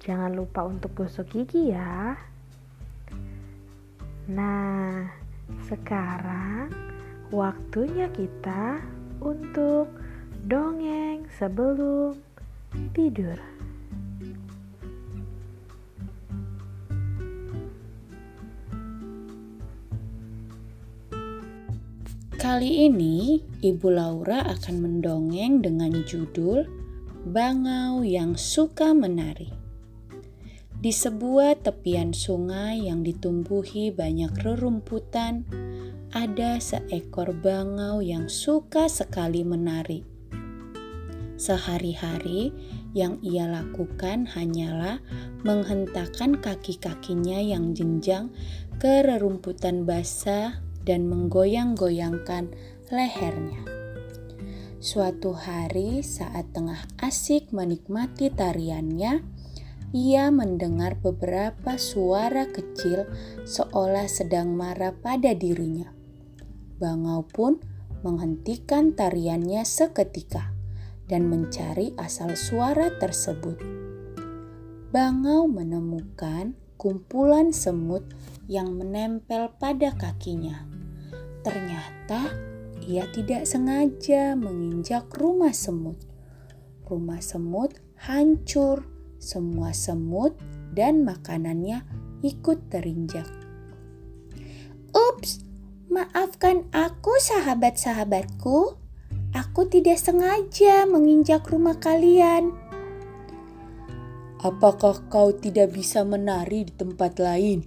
jangan lupa untuk gosok gigi ya. Nah, sekarang waktunya kita untuk dongeng sebelum tidur. Kali ini Ibu Laura akan mendongeng dengan judul Bangau yang suka menari. Di sebuah tepian sungai yang ditumbuhi banyak rerumputan, ada seekor bangau yang suka sekali menari. Sehari-hari yang ia lakukan hanyalah menghentakkan kaki-kakinya yang jenjang ke rerumputan basah dan menggoyang-goyangkan lehernya. Suatu hari, saat tengah asik menikmati tariannya, ia mendengar beberapa suara kecil seolah sedang marah pada dirinya. Bangau pun menghentikan tariannya seketika dan mencari asal suara tersebut. Bangau menemukan kumpulan semut yang menempel pada kakinya. Ternyata ia tidak sengaja menginjak rumah semut. Rumah semut hancur, semua semut dan makanannya ikut terinjak. Ups, maafkan aku sahabat-sahabatku. Aku tidak sengaja menginjak rumah kalian. Apakah kau tidak bisa menari di tempat lain?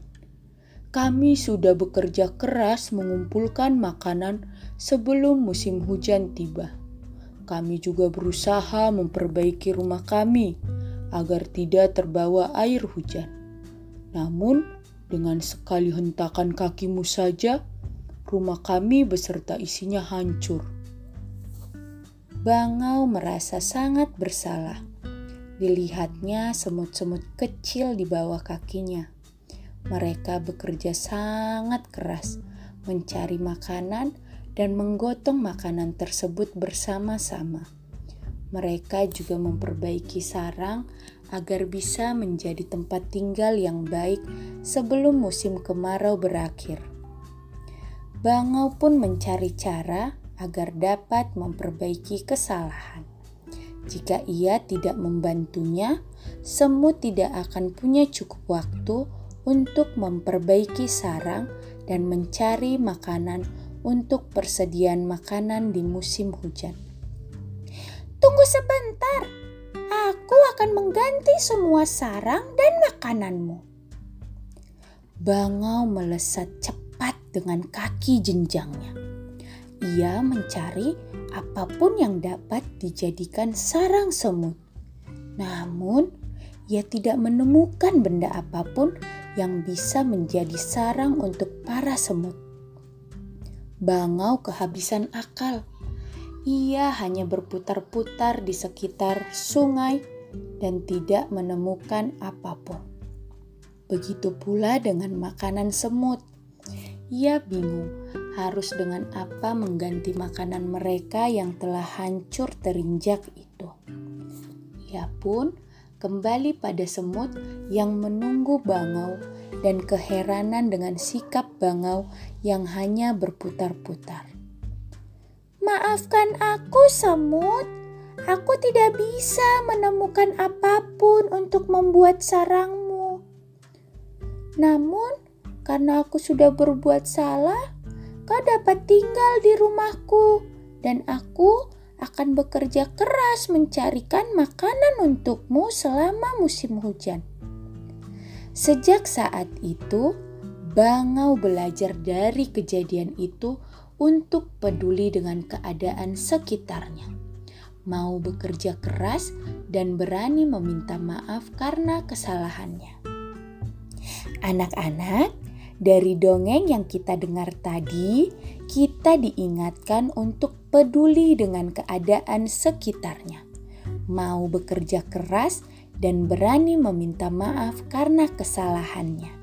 Kami sudah bekerja keras mengumpulkan makanan sebelum musim hujan tiba. Kami juga berusaha memperbaiki rumah kami agar tidak terbawa air hujan. Namun, dengan sekali hentakan kakimu saja, rumah kami beserta isinya hancur. Bangau merasa sangat bersalah. Dilihatnya semut-semut kecil di bawah kakinya. Mereka bekerja sangat keras mencari makanan dan menggotong makanan tersebut bersama-sama. Mereka juga memperbaiki sarang agar bisa menjadi tempat tinggal yang baik sebelum musim kemarau berakhir. Bangau pun mencari cara agar dapat memperbaiki kesalahan. Jika ia tidak membantunya, semut tidak akan punya cukup waktu untuk memperbaiki sarang dan mencari makanan untuk persediaan makanan di musim hujan. Tunggu sebentar, aku akan mengganti semua sarang dan makananmu. Bangau melesat cepat dengan kaki jenjangnya. Ia mencari apa pun yang dapat dijadikan sarang semut. Namun, ia tidak menemukan benda apa pun yang bisa menjadi sarang untuk para semut. Bangau kehabisan akal. Ia hanya berputar-putar di sekitar sungai dan tidak menemukan apa pun. Begitu pula dengan makanan semut. Ia bingung harus dengan apa mengganti makanan mereka yang telah hancur terinjak itu. Ia pun kembali pada semut yang menunggu bangau dan keheranan dengan sikap bangau yang hanya berputar-putar. Maafkan aku, semut. Aku tidak bisa menemukan apa pun untuk membuat sarangmu. Namun, karena aku sudah berbuat salah, kau dapat tinggal di rumahku, dan aku akan bekerja keras mencarikan makanan untukmu selama musim hujan. Sejak saat itu, Bangau belajar dari kejadian itu untuk peduli dengan keadaan sekitarnya. mau bekerja keras, dan berani meminta maaf karena kesalahannya. Anak-anak, dari dongeng yang kita dengar tadi, kita diingatkan untuk peduli dengan keadaan sekitarnya, mau bekerja keras, dan berani meminta maaf karena kesalahannya.